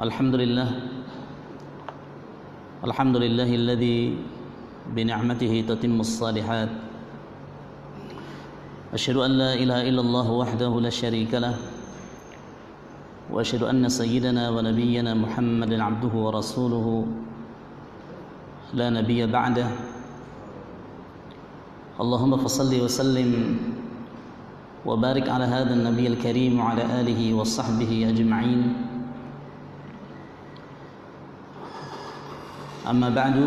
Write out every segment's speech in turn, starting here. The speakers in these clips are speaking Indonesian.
الحمد لله. الحمد لله الذي بنعمته تتم الصالحات. أشهد أن لا إله إلا الله وحده لا شريك له. وأشهد أن سيدنا ونبينا محمد عبده ورسوله لا نبي بعده. اللهم فصل وسلم وبارك على هذا النبي الكريم وعلى آله وصحبه أجمعين. أما بعد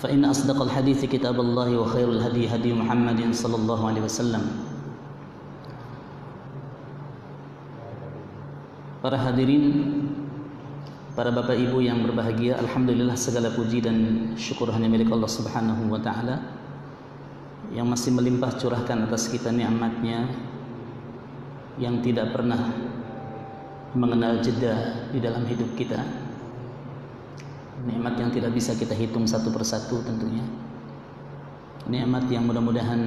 فإن أصدق الحديث كتاب الله وخير الهدي هدي محمد صلى الله عليه وسلم Para hadirin, para bapak ibu yang berbahagia, alhamdulillah segala puji dan syukur hanya milik Allah Subhanahu wa taala yang masih melimpah curahkan atas kita nikmatnya yang tidak pernah mengenal jeda di dalam hidup kita. Nikmat yang tidak bisa kita hitung satu persatu tentunya. Nikmat yang mudah-mudahan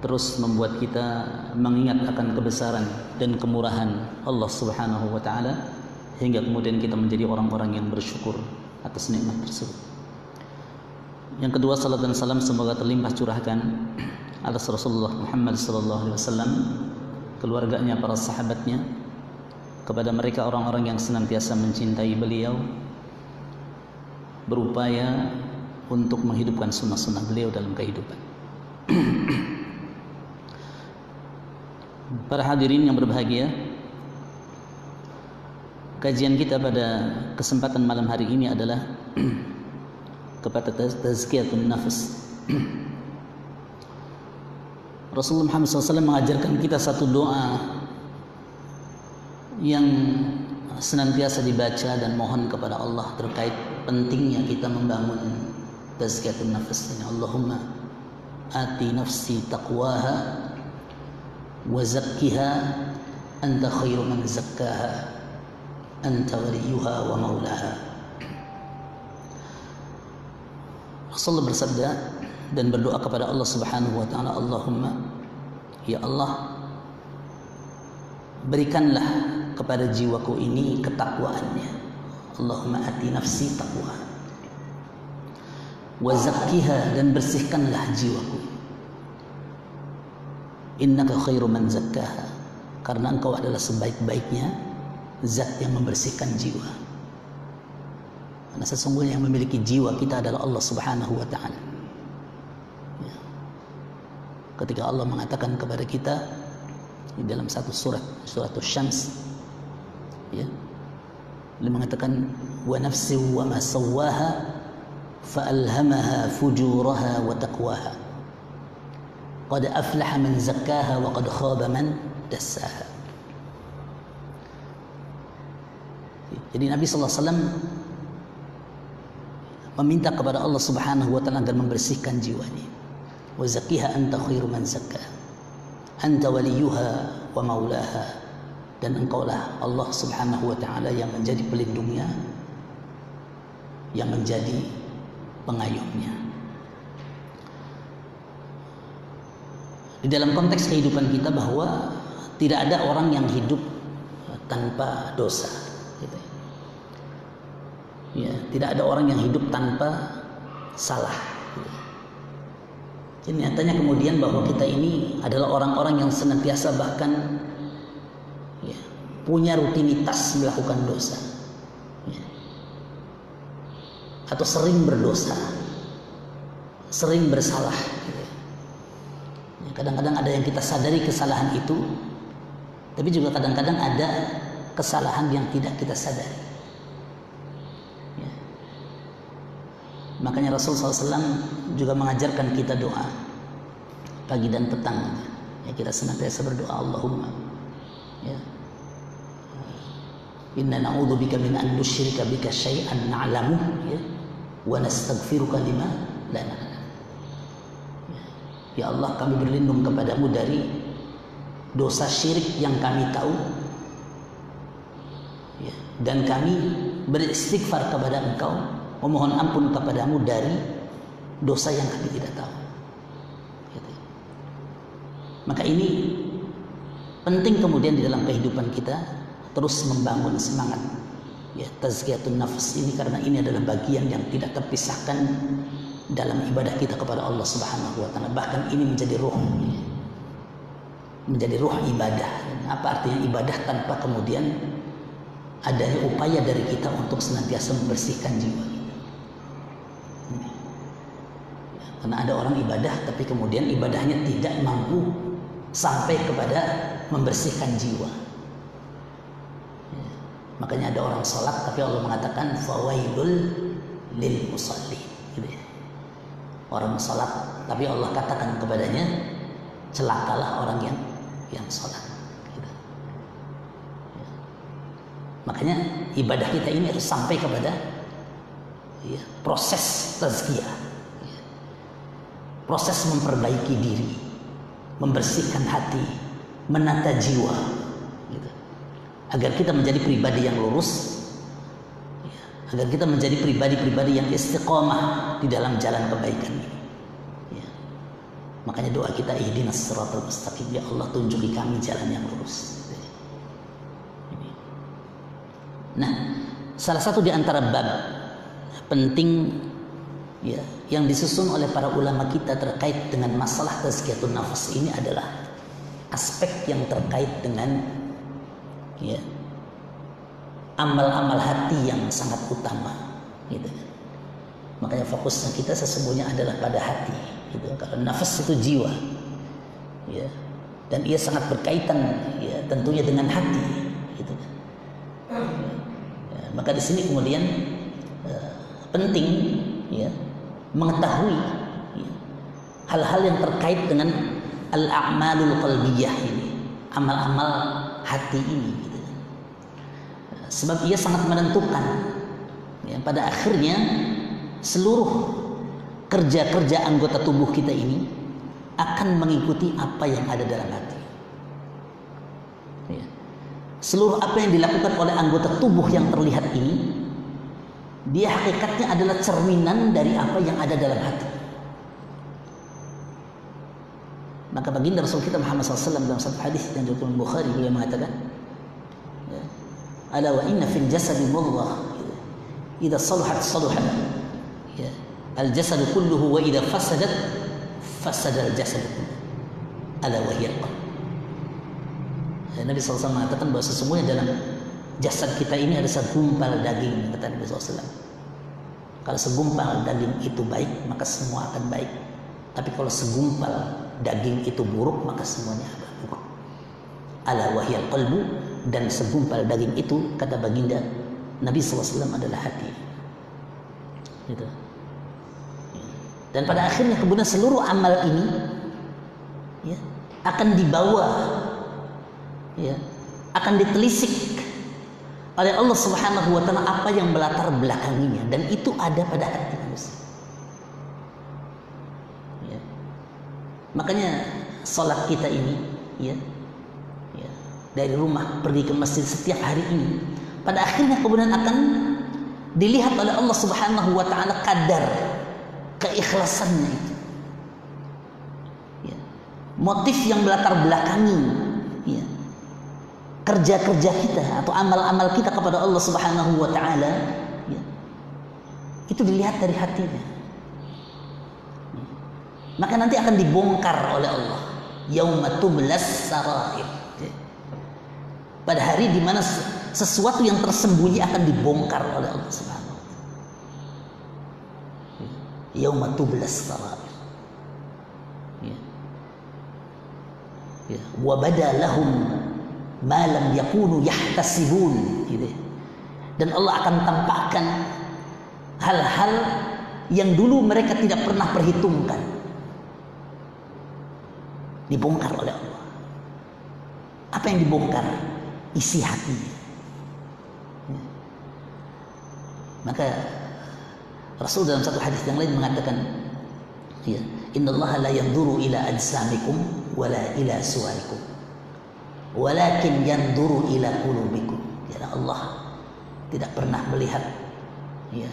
terus membuat kita mengingat akan kebesaran dan kemurahan Allah Subhanahu wa taala hingga kemudian kita menjadi orang-orang yang bersyukur atas nikmat tersebut. Yang kedua salat dan salam semoga terlimpah curahkan atas Rasulullah Muhammad sallallahu alaihi wasallam, keluarganya, para sahabatnya, kepada mereka orang-orang yang senantiasa mencintai beliau, berupaya untuk menghidupkan sunnah-sunnah beliau dalam kehidupan. Para hadirin yang berbahagia, kajian kita pada kesempatan malam hari ini adalah kepada tazkiyatun nafas. Rasulullah Muhammad SAW mengajarkan kita satu doa yang senantiasa dibaca dan mohon kepada Allah terkait pentingnya kita membangun tazkiyatun nafas ini. Allahumma ati nafsi taqwaha wa zakkiha anta khairu man zakkaha anta waliyuha wa maulaha Rasulullah bersabda dan berdoa kepada Allah Subhanahu wa taala Allahumma ya Allah berikanlah kepada jiwaku ini ketakwaannya. Allahumma ati nafsi taqwa. Wa zakkiha dan bersihkanlah jiwaku. Innaka khairu man zakkaha. Karena engkau adalah sebaik-baiknya zat yang membersihkan jiwa. Karena sesungguhnya yang memiliki jiwa kita adalah Allah subhanahu wa ta'ala. Ya. ketika Allah mengatakan kepada kita di dalam satu surat surat syams ya dia mengatakan wa nafsi wa ma sawwaha fa alhamaha fujuraha wa taqwaha Qad aflaha man zakkaha wa qad khaba man dassaha. Jadi Nabi sallallahu alaihi wasallam meminta kepada Allah Subhanahu wa taala agar membersihkan jiwanya. Wa zakkiha anta khairu man zakkaha. Anta waliyuha wa maulaha. Dan engkaulah Allah Subhanahu wa taala yang menjadi pelindungnya yang menjadi pengayomnya. di dalam konteks kehidupan kita bahwa tidak ada orang yang hidup tanpa dosa gitu. ya tidak ada orang yang hidup tanpa salah gitu. jadi nyatanya kemudian bahwa kita ini adalah orang-orang yang senantiasa bahkan punya rutinitas melakukan dosa ya. atau sering berdosa sering bersalah gitu. Kadang-kadang ada yang kita sadari kesalahan itu, tapi juga kadang-kadang ada kesalahan yang tidak kita sadari. Ya. Makanya Rasul SAW juga mengajarkan kita doa pagi dan petang. Ya, kita senantiasa berdoa Allahumma. Ya. Inna na'udzubika min an nusyrika bika syai'an na'lamu ya wa nastaghfiruka lima la na'lam. Ya Allah kami berlindung kepadamu dari dosa syirik yang kami tahu ya, dan kami beristighfar kepada engkau memohon ampun kepadamu dari dosa yang kami tidak tahu gitu. maka ini penting kemudian di dalam kehidupan kita terus membangun semangat. Ya tazkiyatun nafs ini karena ini adalah bagian yang tidak terpisahkan dalam ibadah kita kepada Allah Subhanahu wa taala. Bahkan ini menjadi ruh. Menjadi ruh ibadah. Apa artinya ibadah tanpa kemudian adanya upaya dari kita untuk senantiasa membersihkan jiwa karena ada orang ibadah tapi kemudian ibadahnya tidak mampu sampai kepada membersihkan jiwa makanya ada orang sholat tapi Allah mengatakan fawailul lil musalli gitu ya. orang sholat tapi Allah katakan kepadanya celakalah orang yang yang sholat gitu. ya. makanya ibadah kita ini harus sampai kepada ya, proses tazkiyah ya. proses memperbaiki diri membersihkan hati menata jiwa. Agar kita menjadi pribadi yang lurus ya. agar kita menjadi pribadi-pribadi yang istiqomah di dalam jalan kebaikan ya. makanya doa kita ihdinas siratal mustaqim ya Allah tunjuki kami jalan yang lurus nah salah satu di antara bab penting ya yang disusun oleh para ulama kita terkait dengan masalah tazkiyatun nafas ini adalah aspek yang terkait dengan ya. Amal-amal hati yang sangat utama gitu. Makanya fokusnya kita sesungguhnya adalah pada hati gitu. Kalau nafas itu jiwa ya. Dan ia sangat berkaitan ya tentunya dengan hati gitu. Ya, maka di sini kemudian uh, penting ya mengetahui ya, hal-hal yang terkait dengan al-a'malul qalbiyah ini, amal-amal hati ini. Sebab ia sangat menentukan ya, pada akhirnya seluruh kerja-kerja anggota tubuh kita ini akan mengikuti apa yang ada dalam hati. Ya. Seluruh apa yang dilakukan oleh anggota tubuh yang terlihat ini dia hakikatnya adalah cerminan dari apa yang ada dalam hati. Maka baginda Rasul kita Muhammad SAW dalam satu hadis yang diriwayatkan Bukhari beliau mengatakan, "Ala wa inna fil jasadi mudghah idza salahat salahat ya, al jasad kulluhu wa idza fasadat fasada al jasad kulluhu." Ala wa hiya ya, Nabi SAW mengatakan bahwa sesungguhnya dalam jasad kita ini ada segumpal daging kata Nabi SAW. Kalau segumpal daging itu baik maka semua akan baik. Tapi kalau segumpal daging itu buruk maka semuanya akan buruk. Ala wahyal qalbu dan segumpal daging itu kata baginda Nabi SAW adalah hati. Gitu. Dan pada akhirnya kemudian seluruh amal ini ya, akan dibawa ya, akan ditelisik oleh Allah Subhanahu wa taala apa yang melatar belakanginya dan itu ada pada hati manusia. Ya. Makanya sholat kita ini ya dari rumah pergi ke masjid setiap hari ini pada akhirnya kemudian akan dilihat oleh Allah Subhanahu wa taala kadar keikhlasannya itu. Ya. Motif yang melatar belakangi ya, kerja-kerja kita atau amal-amal kita kepada Allah Subhanahu wa taala ya, itu dilihat dari hatinya. Maka nanti akan dibongkar oleh Allah. Yaumatublas sarair. Pada hari di mana sesuatu yang tersembunyi akan dibongkar oleh Allah Subhanahu wa taala. Yaumatublas sarair. Ya. Ya. Wa badalahum malam yakunu yahtasibun gitu. Dan Allah akan tampakkan hal-hal yang dulu mereka tidak pernah perhitungkan. Dibongkar oleh Allah. Apa yang dibongkar? Isi hatinya. Maka Rasul dalam satu hadis yang lain mengatakan, ya, Inna Allah la yanzuru ila ajsamikum wala ila suwarikum. Walakin yanduru ila qulubikum. Ya Allah tidak pernah melihat ya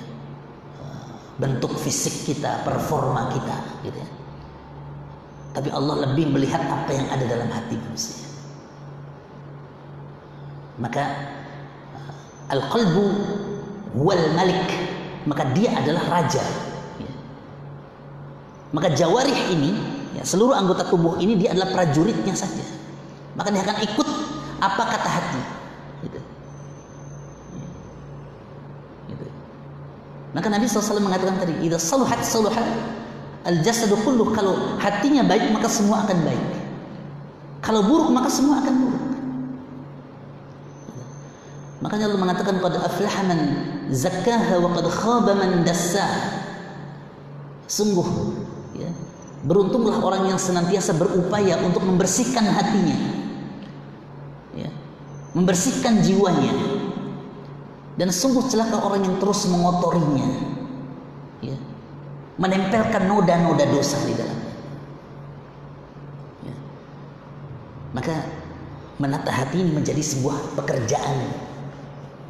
bentuk fisik kita performa kita gitu ya. Tapi Allah lebih melihat apa yang ada dalam hati manusia maka uh, al-qalbu wal malik maka dia adalah raja. Ya. maka jawarih ini ya, seluruh anggota tubuh ini dia adalah prajuritnya saja. Maka dia akan ikut apa kata hati. Gitu. gitu. maka Nabi SAW mengatakan tadi idza saluhat saluhat al jasadu kullu kalau hatinya baik maka semua akan baik. Kalau buruk maka semua akan buruk Makanya Allah mengatakan qad aflaha man zakkaha wa qad khaba man dassaha. Sungguh ya, beruntunglah orang yang senantiasa berupaya untuk membersihkan hatinya. Ya, membersihkan jiwanya. Dan sungguh celaka orang yang terus mengotorinya. Ya, menempelkan noda-noda dosa di dalamnya. Ya. Maka menata hati ini menjadi sebuah pekerjaan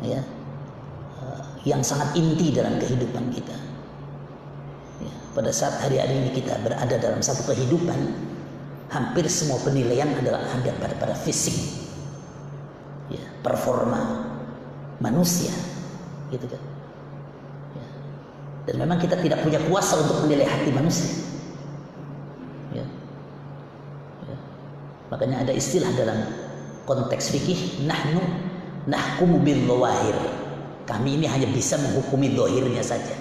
ya eh, yang sangat inti dalam kehidupan kita. Ya, pada saat hari-hari ini kita berada dalam satu kehidupan, hampir semua penilaian adalah ada pada pada fisik, ya, performa manusia, gitu kan. Ya. Dan memang kita tidak punya kuasa untuk menilai hati manusia. Ya. Ya. Makanya ada istilah dalam konteks fikih nahnu nahkumu bil zawahir. Kami ini hanya bisa menghukumi dohirnya saja.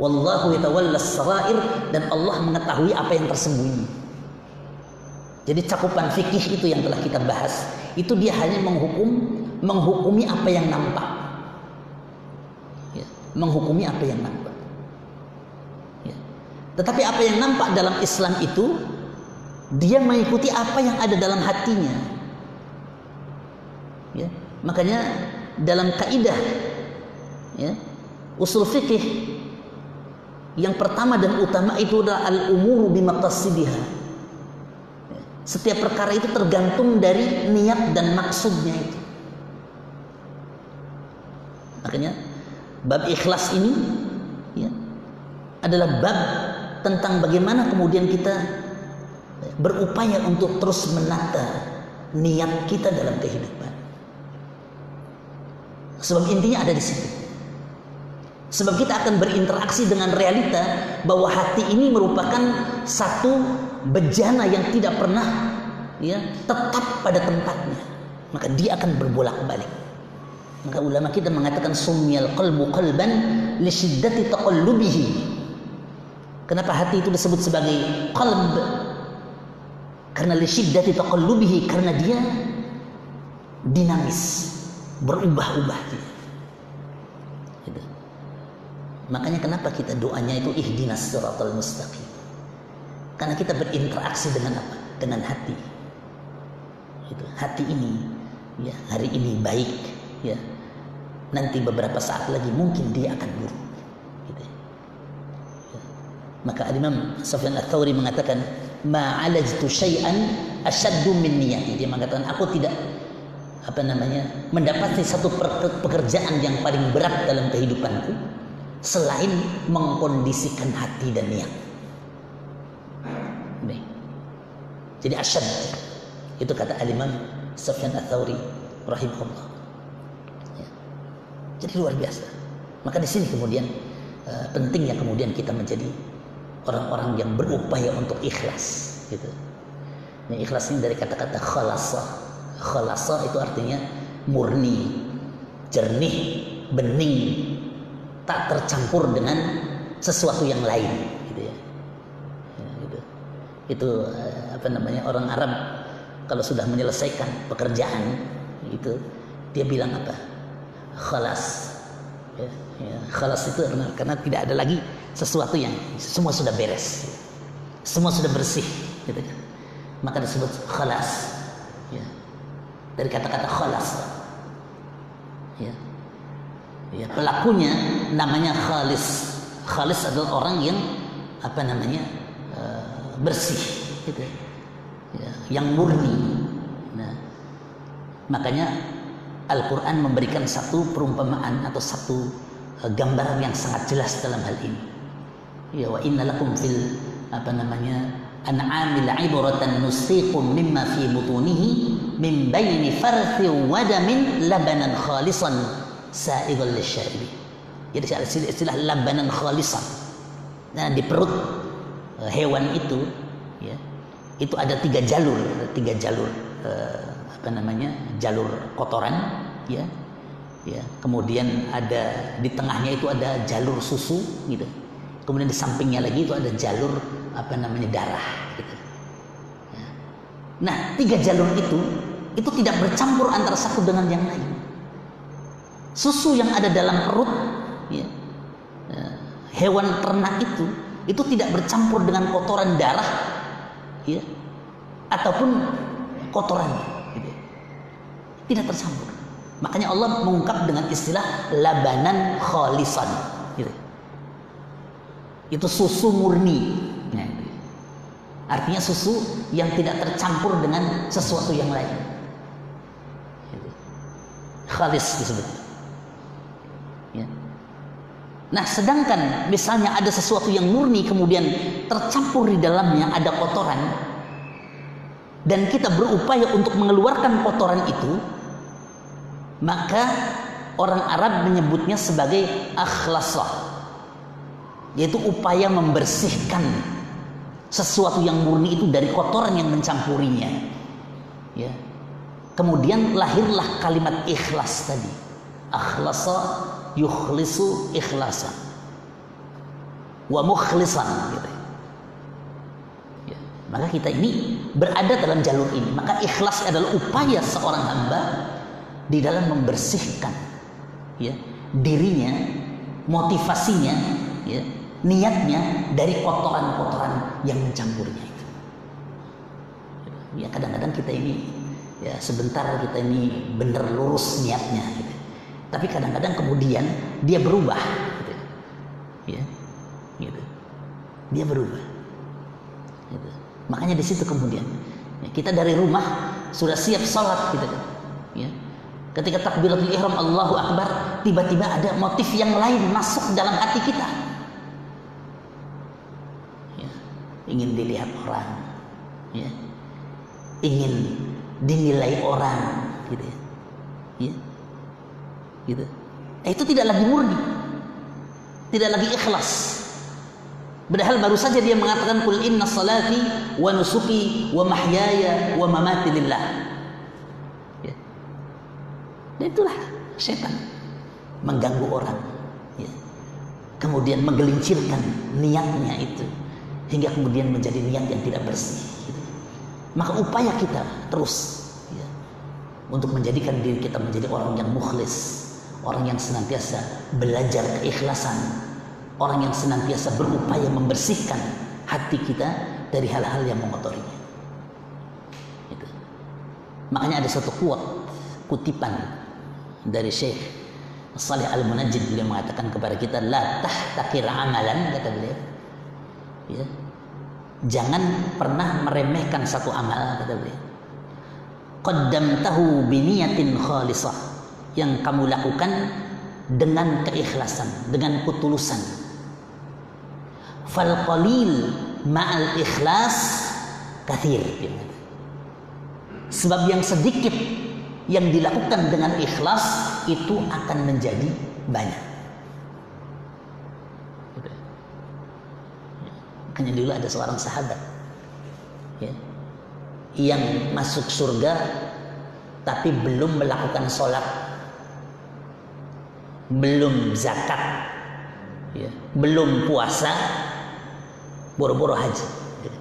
Wallahu yatawalla sarair dan Allah mengetahui apa yang tersembunyi. Jadi cakupan fikih itu yang telah kita bahas, itu dia hanya menghukum menghukumi apa yang nampak. Ya, menghukumi apa yang nampak. Ya. Tetapi apa yang nampak dalam Islam itu dia mengikuti apa yang ada dalam hatinya. Ya. Makanya dalam kaidah ya, usul fikih yang pertama dan utama itu adalah al-umuru bimaqasidiha. Setiap perkara itu tergantung dari niat dan maksudnya itu. Makanya bab ikhlas ini ya, adalah bab tentang bagaimana kemudian kita berupaya untuk terus menata niat kita dalam kehidupan. Sebab intinya ada di situ. Sebab kita akan berinteraksi dengan realita bahwa hati ini merupakan satu bejana yang tidak pernah ya tetap pada tempatnya. Maka dia akan berbolak-balik. Maka ulama kita mengatakan sumyal qalbu qalban li syiddati taqallubihi. Kenapa hati itu disebut sebagai qalb? Karena li syiddati taqallubihi karena dia dinamis berubah-ubah dia. Gitu. Makanya kenapa kita doanya itu ihdinas siratal mustaqim. Karena kita berinteraksi dengan apa? Dengan hati. Gitu. Hati ini ya hari ini baik ya. Nanti beberapa saat lagi mungkin dia akan buruk. Gitu. Ya. Maka Imam Sufyan Ats-Tsauri mengatakan ma'alajtu syai'an asyaddu min niyati. Dia mengatakan aku tidak apa namanya mendapati satu pekerjaan yang paling berat dalam kehidupanku selain mengkondisikan hati dan niat. Nih. Jadi asyad itu kata Al-Imam Sufyan Ats-Tsauri rahimahullah. Ya. Jadi luar biasa. Maka di sini kemudian uh, pentingnya kemudian kita menjadi orang-orang yang berupaya untuk ikhlas gitu. Ini ikhlas ini dari kata-kata khalasa Khalasa itu artinya murni, jernih, bening, tak tercampur dengan sesuatu yang lain, gitu ya. ya gitu. Itu eh, apa namanya orang Arab kalau sudah menyelesaikan pekerjaan itu dia bilang apa? Khalas. Ya, ya. Khalas itu karena, karena tidak ada lagi sesuatu yang semua sudah beres, semua sudah bersih, gitu kan. Maka disebut khalas dari kata-kata khalas. Ya. ya. Pelakunya namanya khalis. Khalis adalah orang yang apa namanya uh, bersih, gitu. Ya, yang murni. Nah, makanya Al-Quran memberikan satu perumpamaan atau satu uh, gambaran yang sangat jelas dalam hal ini. Ya wa inna lakum fil apa namanya an'amil ibratan nusiqum mimma fi butunihi min baini farthi wa damin labanan khalisan sa'igal lisyaribi. Jadi istilah, istilah labanan khalisan. Nah, di perut eh, hewan itu ya, itu ada tiga jalur, tiga jalur eh, apa namanya? jalur kotoran ya. Ya, kemudian ada di tengahnya itu ada jalur susu gitu. Kemudian di sampingnya lagi itu ada jalur apa namanya darah gitu. Ya. Nah, tiga jalur itu itu tidak bercampur antara satu dengan yang lain. Susu yang ada dalam perut ya, ya, hewan ternak itu itu tidak bercampur dengan kotoran darah ya, ataupun kotoran gitu. tidak tercampur makanya Allah mengungkap dengan istilah labanan khalisan gitu. itu susu murni gitu. artinya susu yang tidak tercampur dengan sesuatu yang lain. Khalis disebut ya. Nah, sedangkan misalnya ada sesuatu yang murni kemudian tercampur di dalamnya ada kotoran dan kita berupaya untuk mengeluarkan kotoran itu, maka orang Arab menyebutnya sebagai akhlasah. Yaitu upaya membersihkan sesuatu yang murni itu dari kotoran yang mencampurinya. Ya. Kemudian lahirlah kalimat ikhlas tadi. Akhlasa yukhlisu ikhlasan wa mukhlisan gitu. Ya, maka kita ini berada dalam jalur ini maka ikhlas adalah upaya seorang hamba di dalam membersihkan ya dirinya motivasinya ya niatnya dari kotoran-kotoran yang mencampurnya itu ya kadang-kadang kita ini ya sebentar kita ini bener lurus niatnya gitu. Tapi kadang-kadang kemudian dia berubah gitu. ya gitu. Dia berubah gitu. makanya di situ kemudian ya, kita dari rumah sudah siap sholat gitu kan. Ya ketika takbiratul ihram Allahu akbar tiba-tiba ada motif yang lain masuk dalam hati kita. Ya, ingin dilihat orang ya. Ingin dinilai orang gitu ya, ya gitu. Eh, itu tidak lagi murni. Tidak lagi ikhlas. Padahal baru saja dia mengatakan kul inna salati wa nusuki wa mahyaya wa mamati lillah. Ya. Dan itulah setan mengganggu orang. Ya. Kemudian menggelincirkan niatnya itu hingga kemudian menjadi niat yang tidak bersih. Gitu. Maka upaya kita terus ya, untuk menjadikan diri kita menjadi orang yang mukhlis, orang yang senantiasa belajar keikhlasan, orang yang senantiasa berupaya membersihkan hati kita dari hal-hal yang mengotorinya. Itu. Makanya ada satu kuat kutipan dari Syekh Salih Al-Munajjid beliau mengatakan kepada kita la tahtakir amalan kata beliau. Ya. Jangan pernah meremehkan satu amal kata beliau. Qaddamtahu biniyatin khalisah yang kamu lakukan dengan keikhlasan, dengan ketulusan. Fal qalil ma'al ikhlas kathir. Sebab yang sedikit yang dilakukan dengan ikhlas itu akan menjadi banyak. Makanya dulu ada seorang sahabat ya, yang masuk surga tapi belum melakukan sholat belum zakat, ya, belum puasa, boro-boro haji. Gitu.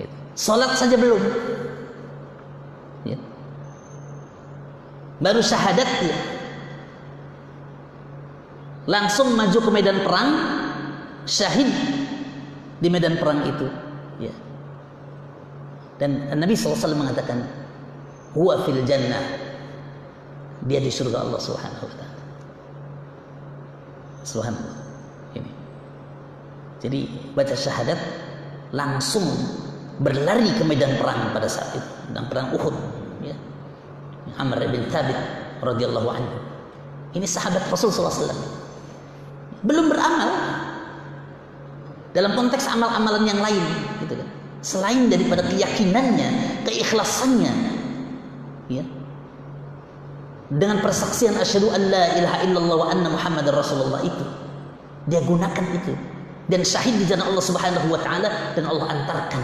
Gitu. Sholat saja belum. Ya. Baru syahadat ya. Langsung maju ke medan perang, syahid di medan perang itu. Ya. Dan Nabi SAW mengatakan, huwa fil jannah dia di surga Allah Subhanahu wa taala. Subhanallah. Ini. Jadi baca syahadat langsung berlari ke medan perang pada saat itu, medan perang Uhud, ya. Amr bin Thabit radhiyallahu anhu. Ini sahabat Rasul SAW. Belum beramal dalam konteks amal-amalan yang lain, gitu kan. selain daripada keyakinannya, keikhlasannya, ya. Dengan persaksian asyhadu an la ilaha illallah wa anna muhammadar rasulullah itu. Dia gunakan itu dan syahid di jalan Allah Subhanahu wa taala dan Allah antarkan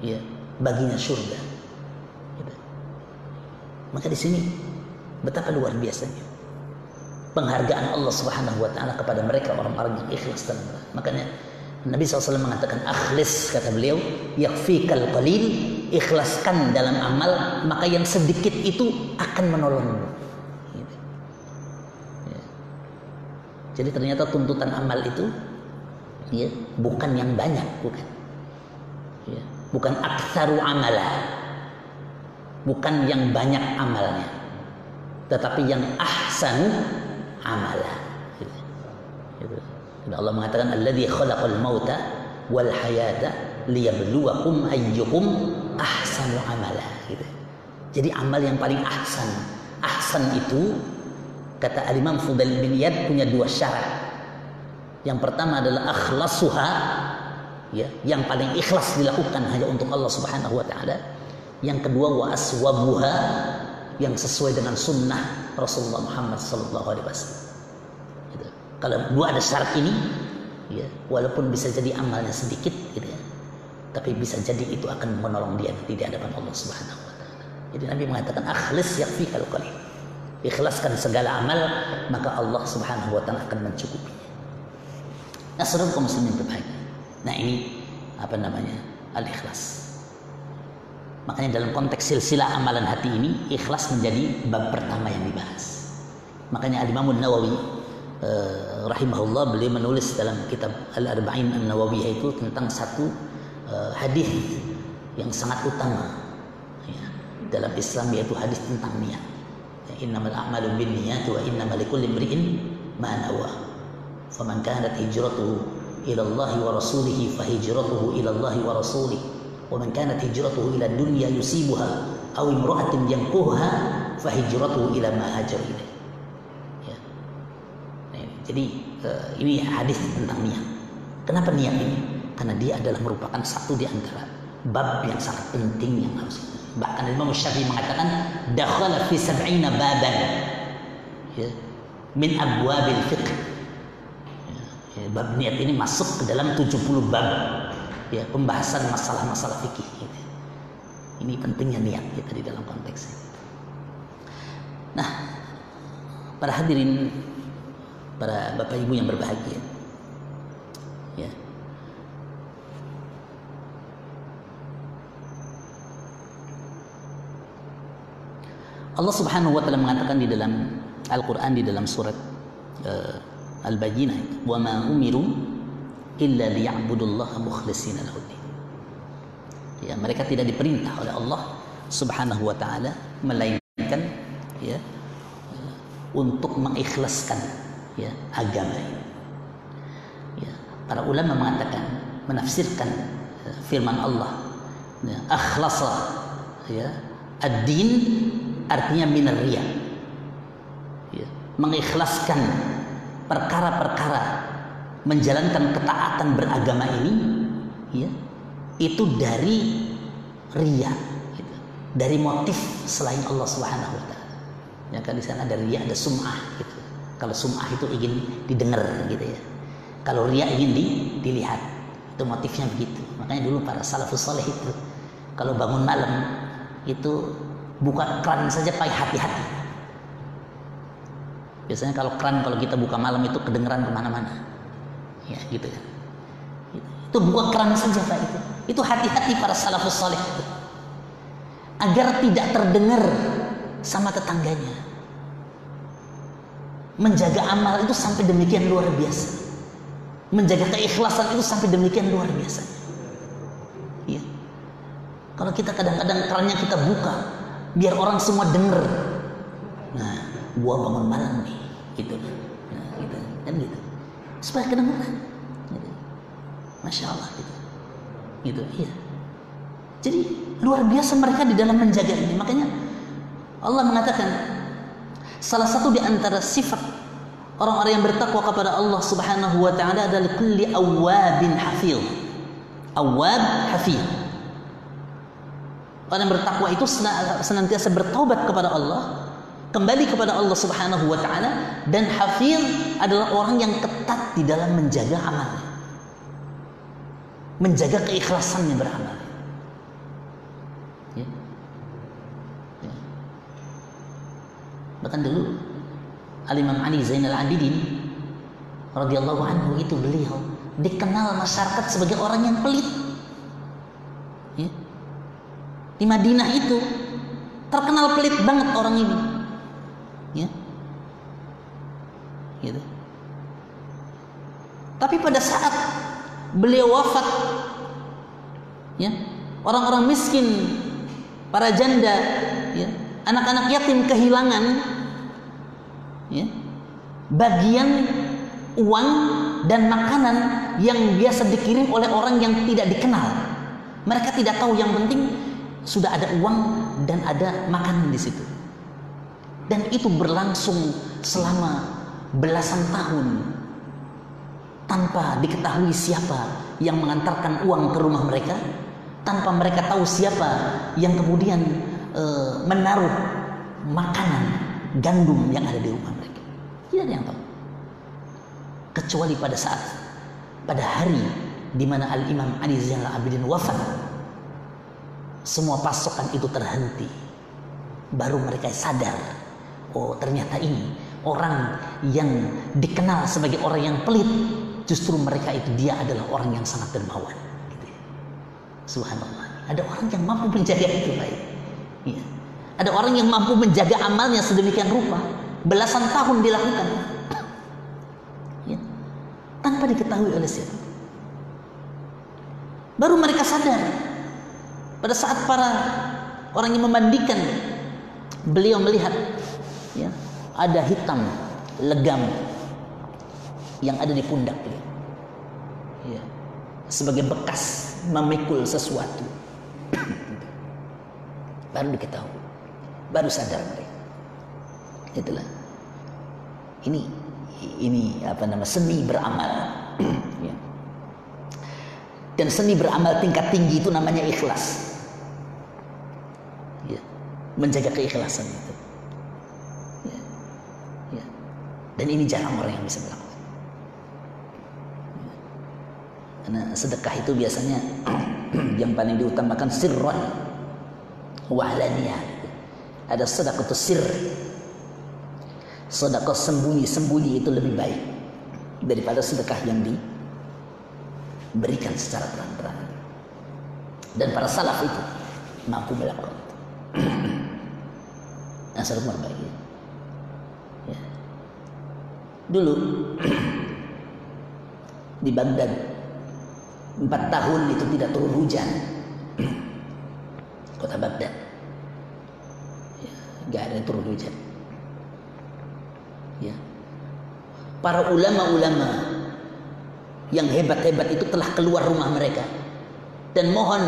ya baginya surga. Gitu. Maka di sini betapa luar biasanya penghargaan Allah Subhanahu wa taala kepada mereka orang-orang yang ikhlas dan makanya Nabi SAW mengatakan akhlis kata beliau yakfikal qalil ikhlaskan dalam amal maka yang sedikit itu akan menolongmu. Jadi ternyata tuntutan amal itu ya bukan yang banyak bukan. Ya, bukan aksaru amala. Bukan yang banyak amalnya tetapi yang ahsanu amala. Gitu. Allah mengatakan alladzi khalaqal mauta wal hayata liyabluwakum ayyukum ahsanu amala gitu. Jadi amal yang paling ahsan. Ahsan itu kata Al-Imam Fudail bin Iyad punya dua syarat. Yang pertama adalah akhlasuha ya, yang paling ikhlas dilakukan hanya untuk Allah Subhanahu wa taala. Yang kedua wa aswabuha yang sesuai dengan sunnah Rasulullah Muhammad sallallahu alaihi wasallam. Kalau dua ada syarat ini ya, walaupun bisa jadi amalnya sedikit gitu ya. Tapi bisa jadi itu akan menolong dia di hadapan Allah Subhanahu wa taala. Jadi Nabi mengatakan akhlis yakfikal qalil. Ikhlaskan segala amal maka Allah Subhanahu wa taala akan mencukupi. Nah, seluruh kaum muslimin berbahagia. Nah, ini apa namanya? Al-ikhlas. Makanya dalam konteks silsilah amalan hati ini, ikhlas menjadi bab pertama yang dibahas. Makanya Al-Imam Nawawi eh, rahimahullah beliau menulis dalam kitab Al-Arba'in An-Nawawiyah itu tentang satu uh, hadis yang sangat utama ya, dalam Islam yaitu hadis tentang niat. Ya, innamal a'malu binniyati wa innamal likulli imri'in ma nawa. Faman kanat hijratuhu ila Allah wa rasulih fa hijratuhu ila Allah wa rasulih. Wa man kanat hijratuhu ila dunya yusibuha aw imra'atin yanquha fa hijratuhu ila ma hajara ilaih. Jadi uh, ini hadis tentang niat. Kenapa niat ini? Karena dia adalah merupakan satu di antara bab yang sangat penting yang harus bahkan Imam Syafi'i mengatakan dakhala fi sab'ina baban. Ya, min abwabil fiqh. Ya, bab niat ini masuk ke dalam 70 bab. Ya pembahasan masalah-masalah fikih. Gitu. ini pentingnya niat kita di dalam konteks ini. Nah para hadirin para bapak ibu yang berbahagia ya Allah Subhanahu wa taala mengatakan di dalam Al-Qur'an di dalam surat uh, Al-Bayyinah wa ma umiru illa liya'budullaha mukhlishina lahuddin. Ya, mereka tidak diperintah oleh Allah Subhanahu wa taala melainkan ya untuk mengikhlaskan ya agama ini. Ya, para ulama mengatakan menafsirkan ya, firman Allah ya, akhlasa ya ad-din artinya minar riya. Ya, mengikhlaskan perkara-perkara menjalankan ketaatan beragama ini ya itu dari ria gitu. dari motif selain Allah Subhanahu wa taala. Ya kan di sana ada ria ada sum'ah gitu. Kalau sum'ah itu ingin didengar gitu ya. Kalau ria ingin di, dilihat. Itu motifnya begitu. Makanya dulu para salafus saleh itu kalau bangun malam itu buka keran saja pakai hati-hati Biasanya kalau keran kalau kita buka malam itu kedengeran ke mana-mana. Ya gitu ya. Itu buka keran saja Pak itu. Itu hati-hati para salafus soleh itu. Agar tidak terdengar sama tetangganya. Menjaga amal itu sampai demikian luar biasa. Menjaga keikhlasan itu sampai demikian luar biasa. Ya. Kalau kita kadang-kadang kerannya kita buka, biar orang semua dengar. Nah, gua bangun malam nih gitu nah, gitu kan gitu supaya kedengaran gitu. masya Allah gitu gitu iya jadi luar biasa mereka di dalam menjaga ini makanya Allah mengatakan salah satu di antara sifat orang-orang yang bertakwa kepada Allah Subhanahu wa taala adalah kulli awwabin hafil awwab hafil Orang yang bertakwa itu senantiasa bertobat kepada Allah, kembali kepada Allah Subhanahu wa taala dan hafiz adalah orang yang ketat di dalam menjaga amalnya. Menjaga keikhlasannya beramal. Ya. Ya. Bahkan dulu Al-Imam Ali Zainal Abidin radhiyallahu anhu itu beliau dikenal masyarakat sebagai orang yang pelit. Ya. Di Madinah itu terkenal pelit banget orang ini. Ya. Gitu. Tapi pada saat beliau wafat ya, orang-orang miskin, para janda, ya, anak-anak yatim kehilangan ya, bagian uang dan makanan yang biasa dikirim oleh orang yang tidak dikenal. Mereka tidak tahu yang penting sudah ada uang dan ada makanan di situ. Dan itu berlangsung selama belasan tahun tanpa diketahui siapa yang mengantarkan uang ke rumah mereka, tanpa mereka tahu siapa yang kemudian e, menaruh makanan gandum yang ada di rumah mereka. Tidak ada yang tahu. Kecuali pada saat pada hari di mana Al Imam Ali Zainal Abidin wafat, semua pasokan itu terhenti. Baru mereka sadar, oh ternyata ini orang yang dikenal sebagai orang yang pelit, justru mereka itu dia adalah orang yang sangat dermawan. Gitu ya. Subhanallah. Ada orang yang mampu menjaga itu baik. Ya. Ada orang yang mampu menjaga amalnya sedemikian rupa. Belasan tahun dilakukan. Ya. Tanpa diketahui oleh siapa. Baru mereka sadar. Pada saat para orang yang memandikan beliau melihat ya, ada hitam legam yang ada di pundak beliau. Ya. Sebagai bekas memikul sesuatu. Baru diketahui. Baru sadar mereka. Itulah. Ini ini apa nama seni beramal. ya. Dan seni beramal tingkat tinggi itu namanya ikhlas. Ya. Menjaga keikhlasan itu. Ya. Dan ini jarang orang yang bisa melakukan. Sedekah itu biasanya yang paling diutamakan sirron wahlania. Ada sedekah sir. Sedekah sembunyi-sembunyi itu lebih baik daripada sedekah yang diberikan secara terang-terang. Dan para salaf itu mampu melakukan itu. Nasr baik. Ya. Dulu di Baghdad Empat tahun itu tidak turun hujan. Kota Baghdad. Ya, gak ada turun hujan. Ya. Para ulama-ulama yang hebat-hebat itu telah keluar rumah mereka dan mohon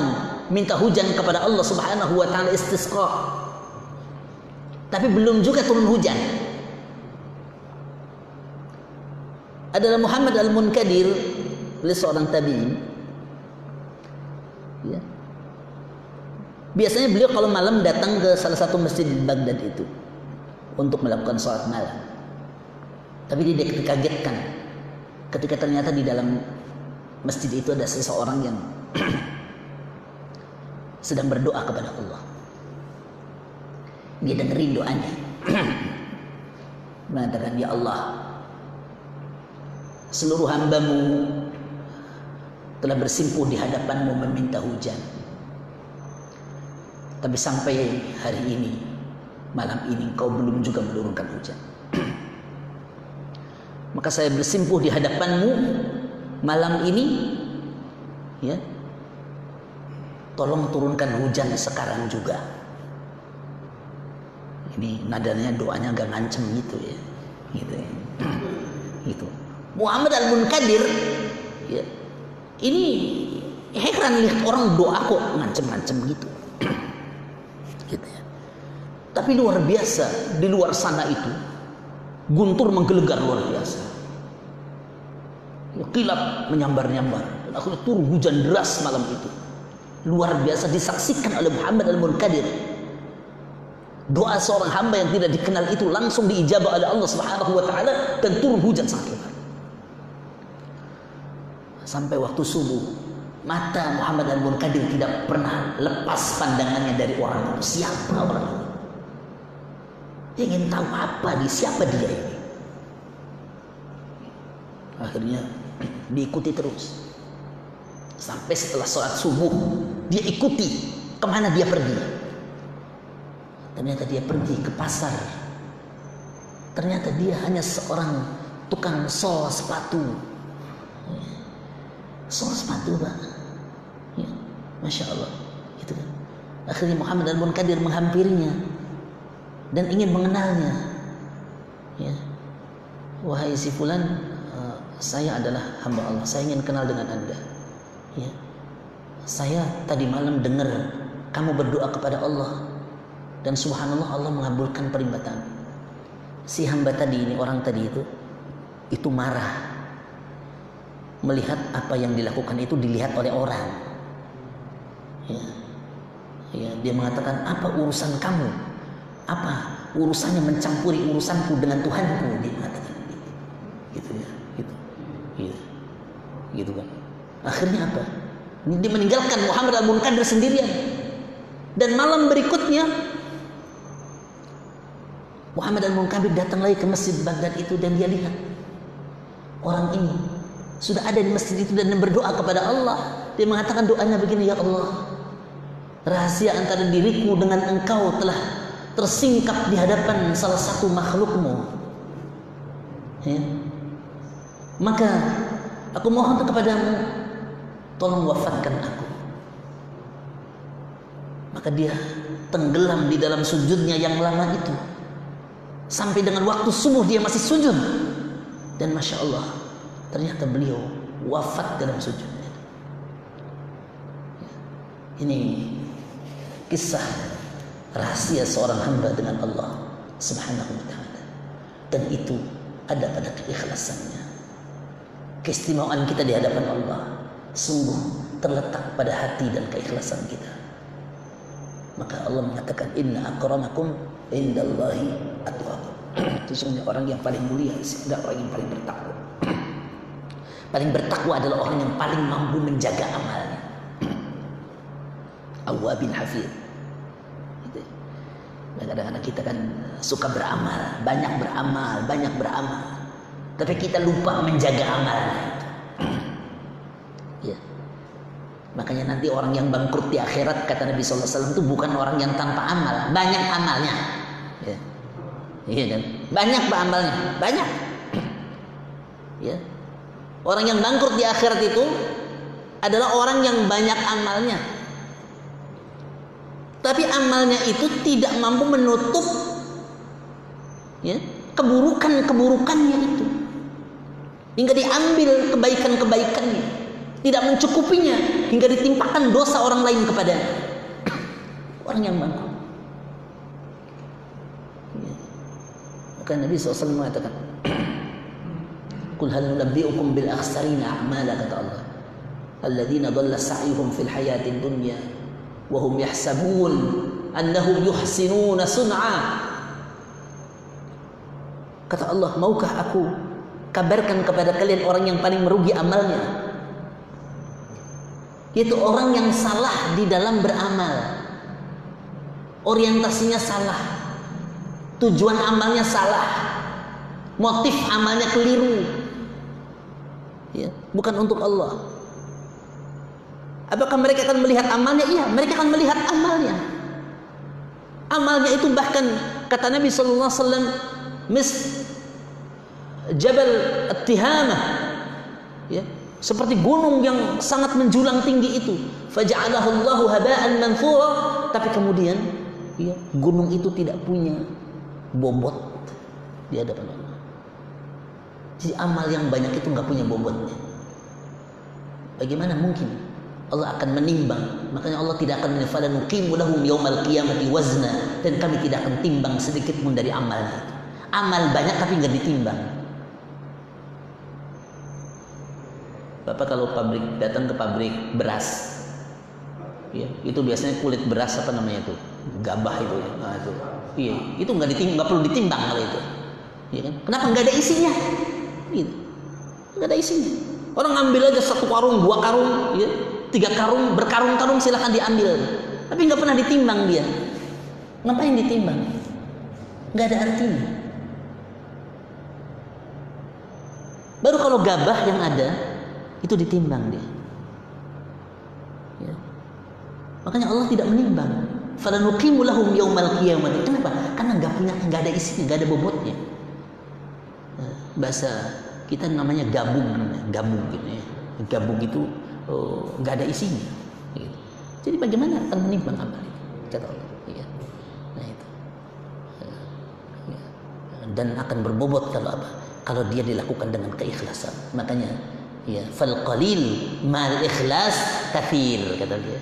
minta hujan kepada Allah Subhanahu wa taala istisqa. Tapi belum juga turun hujan. Adalah Muhammad Al-Munkadir, oleh seorang tabi'in Ya. Biasanya beliau kalau malam datang ke salah satu masjid di Baghdad itu untuk melakukan sholat malam. Tapi dia dikagetkan ketika ternyata di dalam masjid itu ada seseorang yang sedang berdoa kepada Allah. Dia dengerin doanya. Mengatakan, Ya Allah, seluruh hambamu telah bersimpuh di hadapanmu meminta hujan. Tapi sampai hari ini, malam ini kau belum juga menurunkan hujan. Maka saya bersimpuh di hadapanmu malam ini, ya, tolong turunkan hujan sekarang juga. Ini nadanya doanya agak ngancem gitu ya, gitu ya. gitu. Muhammad al-Munkadir, ya, ini heran lihat orang doa kok ngancem-ngancem gitu. gitu ya. Tapi luar biasa di luar sana itu guntur menggelegar luar biasa. Kilat menyambar-nyambar. Dan akhirnya turun hujan deras malam itu. luar biasa disaksikan oleh Muhammad al-Munkadir. Doa seorang hamba yang tidak dikenal itu langsung diijabah oleh Allah Subhanahu wa taala dan turun hujan sangat lebat. Sampai waktu subuh, mata Muhammad al-Munkadir tidak pernah lepas pandangannya dari orang itu. Siapa orang ini? Ingin tahu apa dia, siapa dia ini. Akhirnya diikuti terus. Sampai setelah sholat subuh, dia ikuti ke mana dia pergi. Ternyata dia pergi ke pasar. Ternyata dia hanya seorang tukang sol sepatu. Sol sepatu, Pak. Ya, Masya Allah. Gitu kan. Akhirnya Muhammad al-Munkadir menghampirinya dan ingin mengenalnya. Ya. Wahai si fulan, saya adalah hamba Allah. Saya ingin kenal dengan Anda. Ya. Saya tadi malam dengar kamu berdoa kepada Allah dan subhanallah Allah mengabulkan peribatan. Si hamba tadi ini orang tadi itu itu marah melihat apa yang dilakukan itu dilihat oleh orang. Ya. Ya, dia mengatakan apa urusan kamu? Apa urusannya mencampuri urusanku dengan Tuhanku? Dia mengatakan gitu. Ya. Gitu kan. Akhirnya apa? Dia meninggalkan Muhammad al-Munkadir sendirian. Dan malam berikutnya Muhammad al-Munkadir datang lagi ke masjid Baghdad itu dan dia lihat orang ini sudah ada di masjid itu dan berdoa kepada Allah. Dia mengatakan doanya begini, ya Allah, rahasia antara diriku dengan engkau telah tersingkap di hadapan salah satu makhlukmu. Ya. Maka aku mohon kepadamu, tolong wafatkan aku. Maka dia tenggelam di dalam sujudnya yang lama itu. Sampai dengan waktu subuh dia masih sujud. Dan Masya Allah, ternyata beliau wafat dalam sujudnya. Ini kisah rahasia seorang hamba dengan Allah Subhanahu wa taala. Dan itu ada pada keikhlasannya. Keistimewaan kita di hadapan Allah sungguh terletak pada hati dan keikhlasan kita. Maka Allah mengatakan inna akramakum indallahi atqakum. Sesungguhnya orang yang paling mulia adalah orang yang paling bertakwa. paling bertakwa adalah orang yang paling mampu menjaga amalnya. Awwabin hafid. Gitu. Kadang-kadang kita kan suka beramal, banyak beramal, banyak beramal. Tapi kita lupa menjaga amalnya. ya. Makanya nanti orang yang bangkrut di akhirat kata Nabi SAW itu bukan orang yang tanpa amal, banyak amalnya. Ya. Iya kan? Banyak amalnya, banyak. ya. Orang yang bangkrut di akhirat itu adalah orang yang banyak amalnya. Tapi amalnya itu tidak mampu menutup ya, keburukan-keburukannya itu. Hingga diambil kebaikan-kebaikannya. Tidak mencukupinya hingga ditimpakan dosa orang lain kepada orang yang bangkrut. Ya. Maka Nabi SAW mengatakan, Kul hal bil akhsarina a'mala kata Allah. Alladzina dhalla sa'yuhum fil hayatid dunya wa hum yahsabun annahum yuhsinuna sun'a. Kata Allah, maukah aku kabarkan kepada kalian orang yang paling merugi amalnya? Yaitu orang yang salah di dalam beramal. Orientasinya salah. Tujuan amalnya salah. Motif amalnya keliru. Ya, bukan untuk Allah. Apakah mereka akan melihat amalnya? Iya, mereka akan melihat amalnya. Amalnya itu bahkan kata Nabi mis Jabal At-Tihamah ya, seperti gunung yang sangat menjulang tinggi itu. Faja'alahu Allahu haba'an manthura, tapi kemudian ya, gunung itu tidak punya bobot di hadapan Allah. Jadi amal yang banyak itu nggak punya bobotnya. Bagaimana mungkin Allah akan menimbang? Makanya Allah tidak akan menifada nuqimu lahum yaumal qiyamati wazna dan kami tidak akan timbang sedikit pun dari amalnya. Amal banyak tapi nggak ditimbang. Bapak kalau pabrik datang ke pabrik beras, Ya, itu biasanya kulit beras apa namanya itu? Gabah itu ya. Nah, itu. Iya, itu nggak ditimbang, nggak perlu ditimbang kalau itu. Ya kan? Kenapa nggak ada isinya? Gitu. Nggak ada isinya. Orang ambil aja satu karung, dua karung, ya, tiga karung, berkarung-karung silahkan diambil. Tapi nggak pernah ditimbang dia. Ngapain ditimbang? Nggak ada artinya. Baru kalau gabah yang ada itu ditimbang dia. Ya. Makanya Allah tidak menimbang. Falanuqimu lahum yaumal qiyamah. Kenapa? Karena nggak punya nggak ada isinya, nggak ada bobotnya. Ya, bahasa kita namanya gabung, gabung gitu ya. Gabung itu oh, nggak oh, ada isinya. Gitu. Jadi bagaimana akan menimbang amal itu? Kata Allah. Ya. Nah itu. Ya. Ya. Dan akan berbobot kalau apa? Kalau dia dilakukan dengan keikhlasan. Makanya ya fal qalil mal ikhlas kafir kata dia.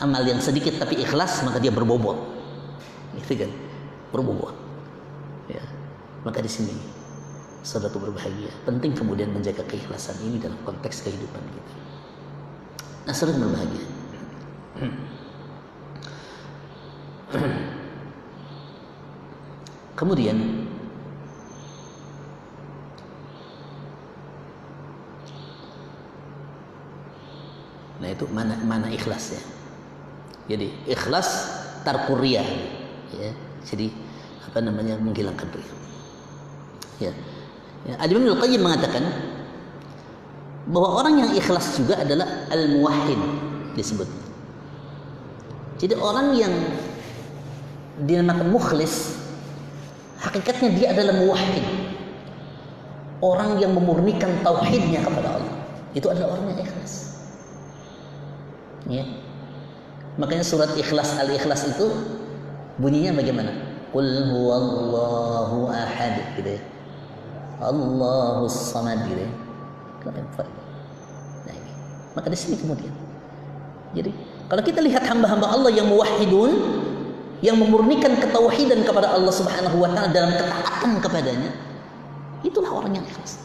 Amal yang sedikit tapi ikhlas maka dia berbobot. Gitu kan? Berbobot. Ya. Maka di sini saudaraku berbahagia. Penting kemudian menjaga keikhlasan ini dalam konteks kehidupan kita. Nah saudara berbahagia. Kemudian nah itu mana mana ikhlasnya jadi ikhlas tarkuria ya. Jadi apa namanya menghilangkan riya. Ya. ya. Al-Imam Al-Qayyim mengatakan bahwa orang yang ikhlas juga adalah al-muwahhid disebut. Jadi orang yang dinamakan mukhlis hakikatnya dia adalah muwahhid. Orang yang memurnikan tauhidnya kepada Allah. Itu adalah orang yang ikhlas. Ya. Makanya surat Ikhlas Al-Ikhlas itu bunyinya bagaimana? Qul huwallahu ahad gitu ya. Allahus samad gitu ya. Nah, ini. Maka di sini kemudian. Jadi kalau kita lihat hamba-hamba Allah yang muwahhidun yang memurnikan ketauhidan kepada Allah Subhanahu wa taala dalam ketaatan kepadanya, itulah orang yang ikhlas.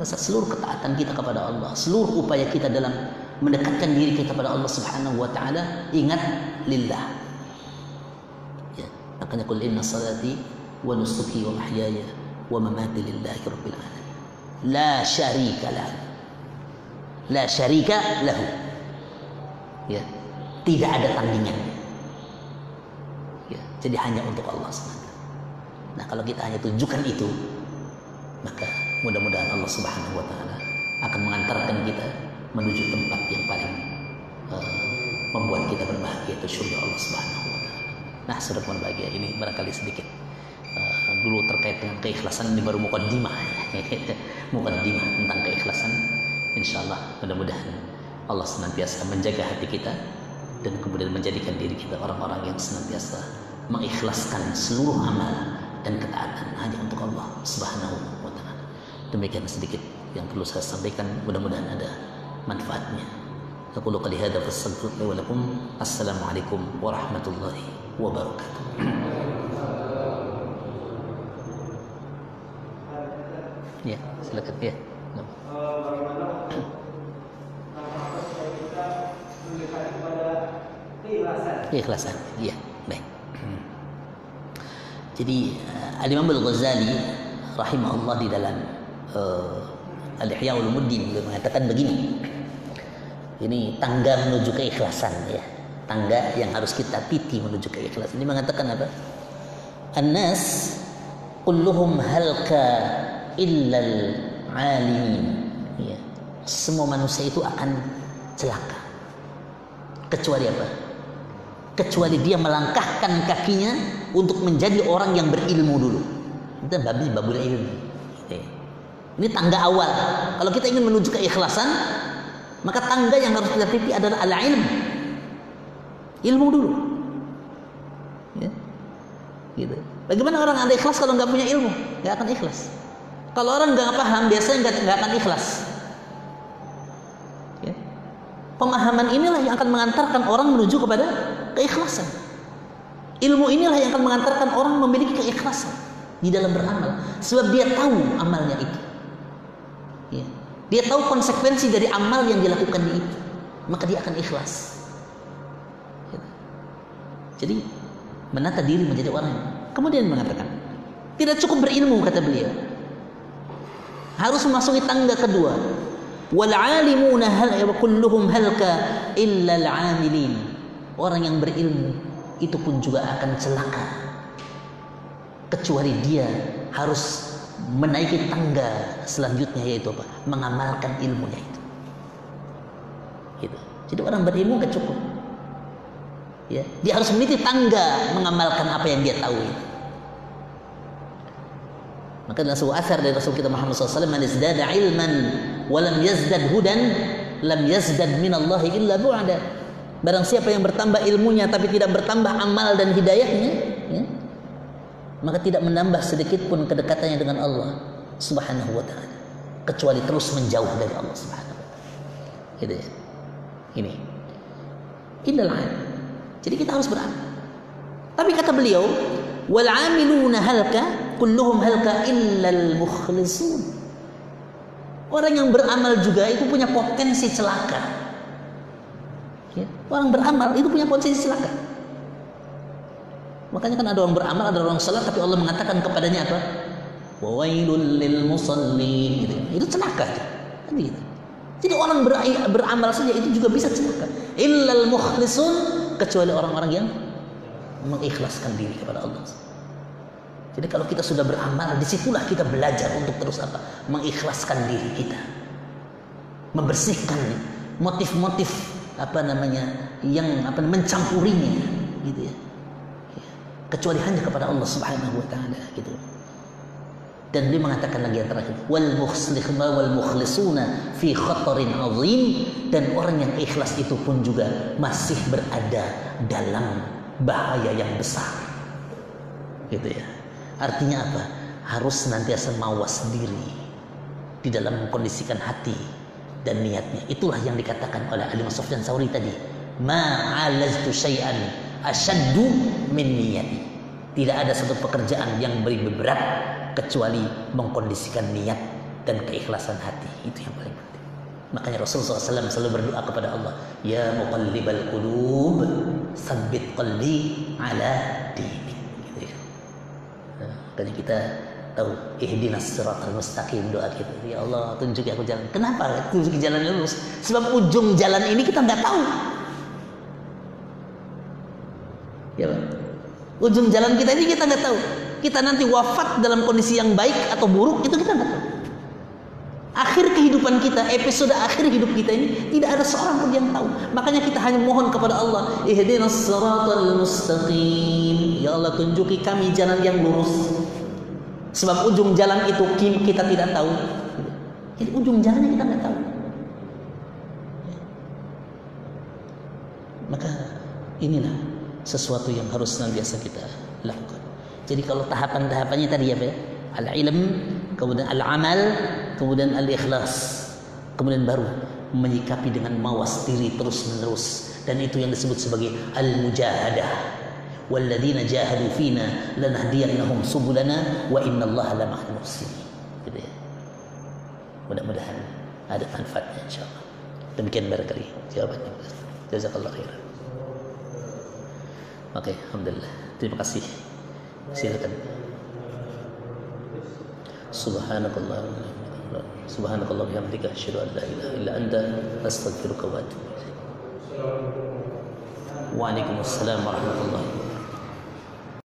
Karena seluruh ketaatan kita kepada Allah, seluruh upaya kita dalam mendekatkan diri kita kepada Allah Subhanahu wa taala ingat lillah. Ya makanya qul inna salati wa nusuki wa mahyaya wa mamati lillahi rabbil alamin. La syarika lahu. La syarika lahu. Ya tidak ada tandingannya ya jadi hanya untuk Allah SWT nah kalau kita hanya tunjukkan itu maka mudah-mudahan Allah Subhanahu wa taala akan mengantarkan kita menuju tempat yang paling uh, membuat kita berbahagia itu surga Allah Subhanahu wa taala. Nah, sudah berbahagia ini barangkali sedikit uh, dulu terkait dengan keikhlasan ini baru mukaddimah mukaddimah tentang keikhlasan. Insyaallah mudah-mudahan Allah senantiasa menjaga hati kita dan kemudian menjadikan diri kita orang-orang yang senantiasa mengikhlaskan seluruh amal dan ketaatan hanya untuk Allah Subhanahu wa taala. Demikian sedikit yang perlu saya sampaikan. Mudah-mudahan ada manfaatnya. Aku qali hadza fastaghfiru wa lakum. Assalamualaikum warahmatullahi wabarakatuh. ya, silakan ya. Keikhlasan, iya, baik. Jadi uh, Al Imam Al Ghazali rahimahullah di dalam uh, Al-Ihya Ulumuddin beliau mengatakan begini. Ini tangga menuju keikhlasan ya. Tangga yang harus kita titi menuju keikhlasan. Ini mengatakan apa? An-nas kulluhum halka illal alimin. Ya. Semua manusia itu akan celaka. Kecuali apa? Kecuali dia melangkahkan kakinya untuk menjadi orang yang berilmu dulu. Itu babnya babul ilmu. Ya. Ini tangga awal. Kalau kita ingin menuju keikhlasan, maka tangga yang harus kita titi adalah al-ilm. Ilmu dulu. Ya. Gitu. Bagaimana orang ada ikhlas kalau nggak punya ilmu? Nggak akan ikhlas. Kalau orang nggak paham, biasanya nggak akan ikhlas. Ya. Pemahaman inilah yang akan mengantarkan orang menuju kepada keikhlasan. Ilmu inilah yang akan mengantarkan orang memiliki keikhlasan di dalam beramal, sebab dia tahu amalnya itu. Dia tahu konsekuensi dari amal yang dilakukan di itu. maka dia akan ikhlas. Jadi menata diri menjadi orang kemudian mengatakan tidak cukup berilmu kata beliau harus memasuki tangga kedua wal alimuna hal kulluhum halka illa al amilin orang yang berilmu itu pun juga akan celaka kecuali dia harus menaiki tangga selanjutnya yaitu apa? Mengamalkan ilmunya itu. Gitu. Jadi orang berilmu gak cukup. Ya dia harus meniti tangga mengamalkan apa yang dia tahu itu. Maka dalam sebuah asar dari Rasul kita Muhammad SAW, "Man izdada ilman wa lam yazdad hudan, lam yazdad min Allah illa bu'ada." Barang siapa yang bertambah ilmunya tapi tidak bertambah amal dan hidayahnya, ya, maka tidak menambah sedikit pun kedekatannya dengan Allah Subhanahu wa taala, kecuali terus menjauh dari Allah Subhanahu wa taala. Gitu ya. Ini. Innal Jadi kita harus beramal. Tapi kata beliau, wal amiluna halka kulluhum halka illal mukhlisun. Orang yang beramal juga itu punya potensi celaka. Ya, orang beramal itu punya potensi celaka. Makanya kan ada orang beramal, ada orang salat, tapi Allah mengatakan kepadanya apa? Wawailul lil musallin. Gitu. Itu celaka. Kan gitu. Jadi orang beramal saja itu juga bisa celaka. Illal mukhlisun kecuali orang-orang yang mengikhlaskan diri kepada Allah. Jadi kalau kita sudah beramal, di situlah kita belajar untuk terus apa? Mengikhlaskan diri kita, membersihkan motif-motif apa namanya yang apa mencampurinya, gitu ya. Kecuali hanya kepada Allah Subhanahu Wa Taala, gitu. Dan dia mengatakan lagi yang terakhir, wal mukhlishuna wal mukhlisuna fi khatarin azim dan orang yang ikhlas itu pun juga masih berada dalam bahaya yang besar. Gitu ya. Artinya apa? Harus senantiasa mawas diri di dalam mengkondisikan hati dan niatnya. Itulah yang dikatakan oleh Ali Sufyan Sauri tadi. Ma'alaztu syai'an asyaddu min niyati. Tidak ada satu pekerjaan yang beri berat kecuali mengkondisikan niat dan keikhlasan hati. Itu yang paling penting. Makanya Rasulullah SAW selalu berdoa kepada Allah, Ya muqallibal qulub, sabbit qalbi ala dini. Makanya kita tahu ihdinas siratal mustaqim doa kita. Ya Allah, tunjuki aku jalan. Kenapa tunjuki jalan lurus? Sebab ujung jalan ini kita nggak tahu. Ya. Ujung jalan kita ini kita nggak tahu. Kita nanti wafat dalam kondisi yang baik atau buruk itu kita nggak tahu. Akhir kehidupan kita, episode akhir hidup kita ini tidak ada seorang pun yang tahu. Makanya kita hanya mohon kepada Allah, mustaqim. Ya Allah tunjuki kami jalan yang lurus. Sebab ujung jalan itu kita tidak tahu. Jadi ujung jalannya kita nggak tahu. Maka inilah sesuatu yang harus senantiasa kita lakukan. Jadi kalau tahapan-tahapannya tadi ya, Pak, al-ilm, kemudian al-amal, kemudian al-ikhlas, kemudian baru menyikapi dengan mawas diri terus-menerus. Dan itu yang disebut sebagai al-mujahadah. Walladzina jahadu fina lanahdiyannahum subulana wa innallaha lama'al muhsinin. Gitu ya. Mudah-mudahan ada manfaatnya insyaallah demikian barangkali jawabannya. Jazakallah khairan oke alhamdulillah terima kasih silakan subhanakallah subhanakallah bihamdika asyhadu an la ilaha illa anta astaghfiruka wa atubu ilaik Waalaikumsalam warahmatullahi wabarakatuh